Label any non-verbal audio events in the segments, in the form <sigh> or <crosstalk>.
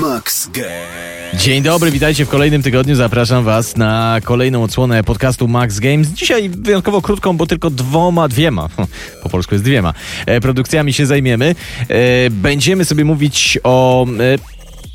Max Games. Dzień dobry, witajcie w kolejnym tygodniu. Zapraszam Was na kolejną odsłonę podcastu Max Games. Dzisiaj wyjątkowo krótką, bo tylko dwoma, dwiema, <laughs> po polsku jest dwiema, e, produkcjami się zajmiemy. E, Będziemy sobie mówić o e,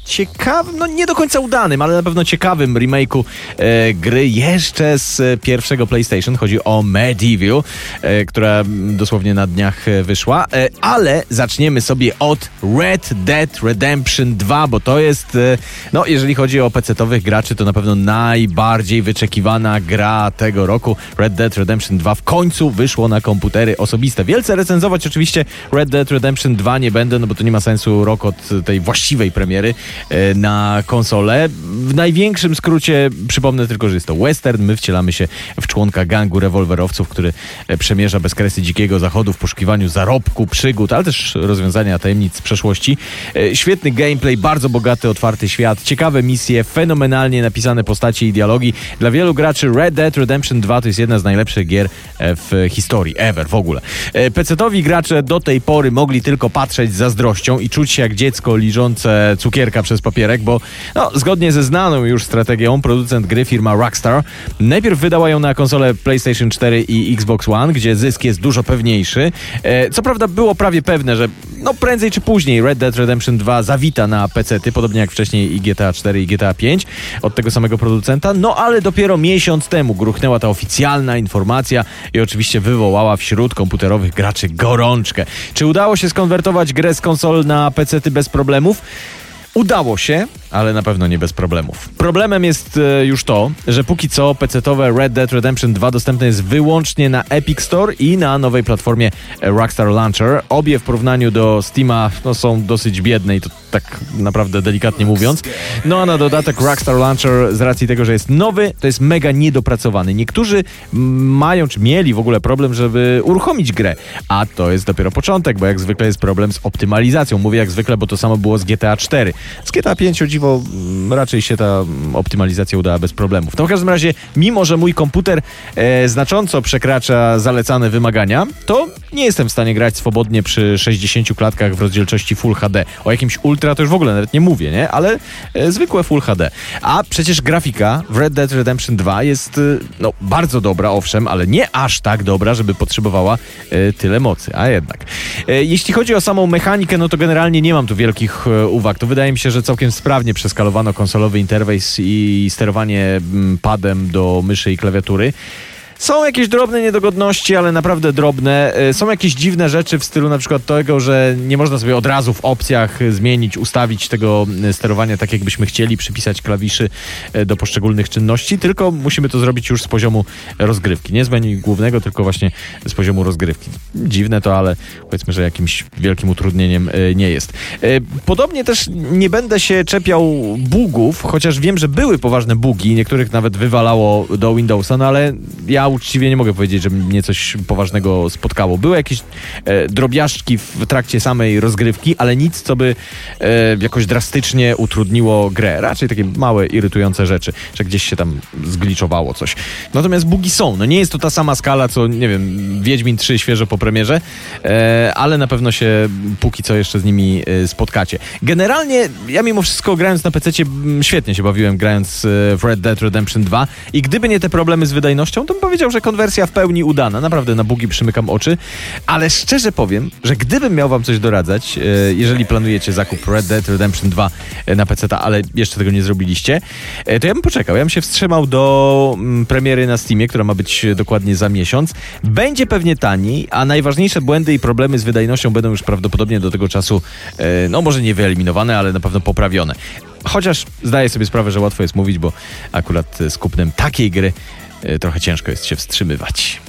ciekawym, no nie do końca udanym, ale na pewno ciekawym remake'u e, gry jeszcze z e, pierwszego PlayStation. Chodzi o Medieval, e, która dosłownie na dniach e, wyszła. E, ale zaczniemy sobie od Red Dead Redemption 2, bo to jest, e, no jeżeli chodzi o PC-towych graczy, to na pewno najbardziej wyczekiwana gra tego roku. Red Dead Redemption 2 w końcu wyszło na komputery osobiste. Wielce recenzować oczywiście Red Dead Redemption 2 nie będę, no bo to nie ma sensu rok od tej właściwej premiery na konsolę. W największym skrócie przypomnę tylko, że jest to western. My wcielamy się w członka gangu rewolwerowców, który e, przemierza bezkresy dzikiego zachodu w poszukiwaniu zarobku, przygód, ale też rozwiązania tajemnic z przeszłości. E, Świetny gameplay, bardzo bogaty, otwarty świat, ciekawe misje, fenomenalnie napisane postacie i dialogi. Dla wielu graczy Red Dead Redemption 2 to jest jedna z najlepszych gier e, w historii, ever w ogóle. E, PC-towi gracze do tej pory mogli tylko patrzeć z zazdrością i czuć się jak dziecko liżące cukierka przez papierek, bo no, zgodnie ze znaną już strategią producent gry firma Rockstar najpierw wydała ją na konsolę PlayStation 4 i Xbox One, gdzie zysk jest dużo pewniejszy. E, co prawda było prawie pewne, że no prędzej czy później Red Dead Redemption 2 zawita na PC-ty, podobnie jak wcześniej i GTA 4 i GTA 5 od tego samego producenta, no ale dopiero miesiąc temu gruchnęła ta oficjalna informacja i oczywiście wywołała wśród komputerowych graczy gorączkę. Czy udało się skonwertować grę z konsol na PC-ty bez problemów? Udało się, ale na pewno nie bez problemów. Problemem jest e, już to, że póki co PC-towe Red Dead Redemption 2 dostępne jest wyłącznie na Epic Store i na nowej platformie Rockstar Launcher. Obie w porównaniu do Steama no, są dosyć biedne i to tak naprawdę delikatnie mówiąc. No a na dodatek Rockstar Launcher z racji tego, że jest nowy, to jest mega niedopracowany. Niektórzy mają czy mieli w ogóle problem, żeby uruchomić grę, a to jest dopiero początek, bo jak zwykle jest problem z optymalizacją. Mówię jak zwykle, bo to samo było z GTA 4. Z GTA 5 o dziwo mm, raczej się ta optymalizacja udała bez problemów. No w każdym razie, mimo że mój komputer e, znacząco przekracza zalecane wymagania, to nie jestem w stanie grać swobodnie przy 60 klatkach w rozdzielczości Full HD. O jakimś ultra to już w ogóle nawet nie mówię, nie? Ale e, zwykłe Full HD. A przecież grafika w Red Dead Redemption 2 jest e, no, bardzo dobra, owszem, ale nie aż tak dobra, żeby potrzebowała e, tyle mocy. A jednak. E, jeśli chodzi o samą mechanikę, no to generalnie nie mam tu wielkich e, uwag. To wydaje mi się, że całkiem sprawnie przeskalowano konsolowy interfejs i sterowanie mm, padem do myszy i klawiatury. Są jakieś drobne niedogodności, ale naprawdę drobne. E, Są jakieś dziwne rzeczy w stylu na przykład tego, że nie można sobie od razu w opcjach zmienić, ustawić tego e, sterowania tak, jakbyśmy chcieli, przypisać klawiszy e, do poszczególnych czynności, tylko musimy to zrobić już z poziomu rozgrywki. Nie z menu głównego, tylko właśnie z poziomu rozgrywki. Dziwne to, ale powiedzmy, że jakimś wielkim utrudnieniem nie jest. Podobnie też nie będę się czepiał bugów, chociaż wiem, że były poważne bugi, niektórych nawet wywalało do Windowsa, no ale ja uczciwie nie mogę powiedzieć, że mnie coś poważnego spotkało. Były jakieś e, drobiażdżki w trakcie samej rozgrywki, ale nic, co by e, jakoś drastycznie utrudniło grę. Raczej takie małe, irytujące rzeczy, że gdzieś się tam zgliczowało coś. Natomiast bugi są. No nie jest to ta sama skala, co, nie wiem, Wiedźmin 3 świeżo po premierze, e, ale na pewno się póki co jeszcze z nimi e, spotkacie. Generalnie ja mimo wszystko grając na PC świetnie się bawiłem grając e, w Red Dead Redemption 2 i gdyby nie te problemy z wydajnością, to bym powiedział, że konwersja w pełni udana. Naprawdę na bugi przymykam oczy, ale szczerze powiem, że gdybym miał wam coś doradzać, e, jeżeli planujecie zakup Red Dead Redemption 2 e, na PC, ale jeszcze tego nie zrobiliście, e, to ja bym poczekał. Ja bym się wstrzymał do mm, premiery na Steamie, która ma być dokładnie za miesiąc. Będzie pewnie taniej, a najważniejsze błędy i problemy z wydajnością będą już prawdopodobnie do tego czasu, no może nie wyeliminowane, ale na pewno poprawione. Chociaż zdaję sobie sprawę, że łatwo jest mówić, bo akurat z kupnem takiej gry trochę ciężko jest się wstrzymywać.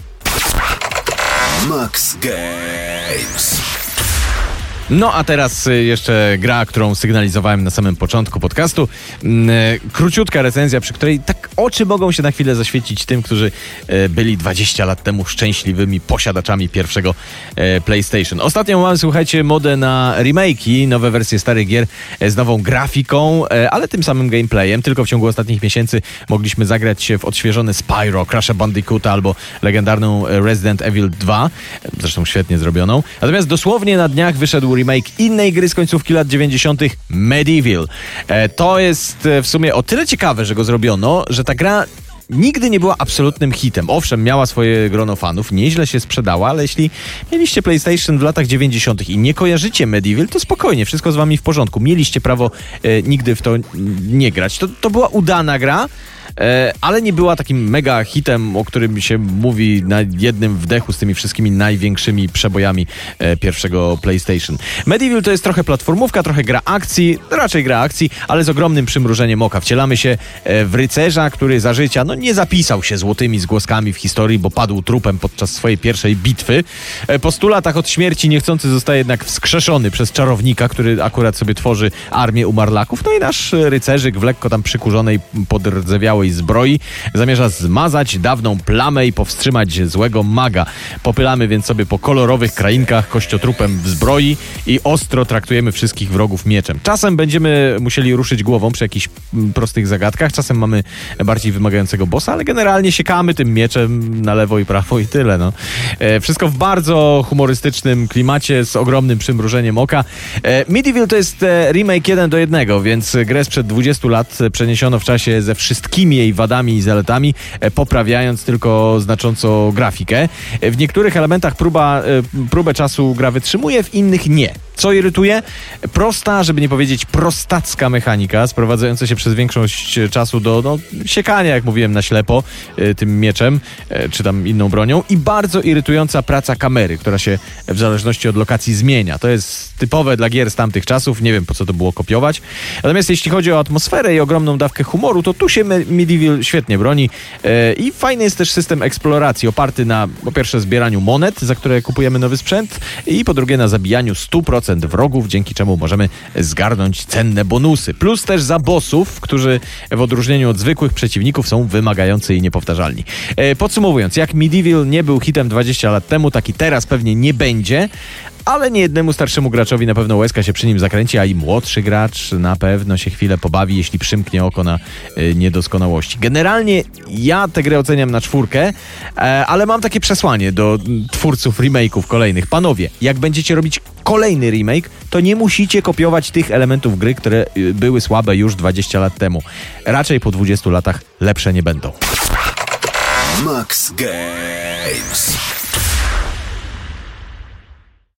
Max Games. No a teraz y, jeszcze gra, którą sygnalizowałem na samym początku podcastu. Mm, y, Króciutka recenzja, przy której tak oczy mogą się na chwilę zaświecić tym, którzy y, byli 20 lat temu szczęśliwymi posiadaczami pierwszego e, PlayStation. Ostatnio mamy, słuchajcie, modę na remake'i, nowe wersje starych gier e, z nową grafiką, e, ale tym samym gameplayem. Tylko w ciągu ostatnich miesięcy mogliśmy zagrać się w odświeżony Spyro, Crash Bandicoota albo legendarną e, Resident Evil 2, zresztą świetnie zrobioną. Natomiast dosłownie na dniach wyszedł remake innej gry z końcówki lat 90. Medieval. E, to jest e, w sumie o tyle ciekawe, że go zrobiono, że ta gra nigdy nie była absolutnym hitem. Owszem, miała swoje grono fanów, nieźle się sprzedała, ale jeśli mieliście PlayStation w latach 90. i nie kojarzycie Medieval, to spokojnie, wszystko z wami w porządku. Mieliście prawo e, nigdy w to nie grać. To, to była udana gra, ale nie była takim mega hitem, o którym się mówi na jednym wdechu z tymi wszystkimi największymi przebojami e, pierwszego PlayStation. Medieval to jest trochę platformówka, trochę gra akcji, raczej gra akcji, ale z ogromnym przymrużeniem oka. Wcielamy się e, w rycerza, który za życia no, nie zapisał się złotymi zgłoskami w historii, bo padł trupem podczas swojej pierwszej bitwy. E, Po stu latach od śmierci niechcący zostaje jednak wskrzeszony przez czarownika, który akurat sobie tworzy armię umarlaków. No i nasz e, rycerzyk w lekko tam przykurzonej, podrdzewiałej zbroi zamierza zmazać dawną plamę i powstrzymać złego maga. Popylamy więc sobie po kolorowych krainkach kościotrupem w zbroi i ostro traktujemy wszystkich wrogów mieczem. Czasem będziemy musieli ruszyć głową przy jakichś mm, prostych zagadkach, czasem mamy bardziej wymagającego bossa, ale generalnie siekamy tym mieczem na lewo i prawo i tyle. No. E, wszystko w bardzo humorystycznym klimacie, z ogromnym przymrużeniem oka. E, Medieval to jest e, remake jeden do jednego, więc grę sprzed 20 lat przeniesiono w czasie ze wszystkimi jej wadami i zaletami, e, poprawiając tylko znacząco grafikę. E, W niektórych elementach próba, e, próbę czasu gra wytrzymuje, w innych nie. Co irytuje? Prosta, żeby nie powiedzieć prostacka mechanika, sprowadzająca się przez większość czasu do no, siekania, jak mówiłem, na ślepo tym mieczem, czy tam inną bronią i bardzo irytująca praca kamery, która się w zależności od lokacji zmienia. To jest typowe dla gier z tamtych czasów, nie wiem po co to było kopiować. Natomiast jeśli chodzi o atmosferę i ogromną dawkę humoru, to tu się Medieval świetnie broni e, i fajny jest też system eksploracji oparty na po pierwsze zbieraniu monet, za które kupujemy nowy sprzęt i po drugie na zabijaniu 100% wrogów, dzięki czemu możemy zgarnąć cenne bonusy. Plus też za bossów, którzy w odróżnieniu od zwykłych przeciwników są wymagający i niepowtarzalni. E, Podsumowując, jak Medieval nie był hitem 20 lat temu, tak i teraz pewnie nie będzie, ale nie jednemu starszemu graczowi na pewno łezka się przy nim zakręci, a i młodszy gracz na pewno się chwilę pobawi, jeśli przymknie oko na y, niedoskonałości. Generalnie ja tę grę oceniam na czwórkę, e, ale mam takie przesłanie do twórców remake'ów kolejnych. Panowie, jak będziecie robić kolejny remake, to nie musicie kopiować tych elementów gry, które y, były słabe już 20 lat temu. Raczej po 20 latach lepsze nie będą. Max Games.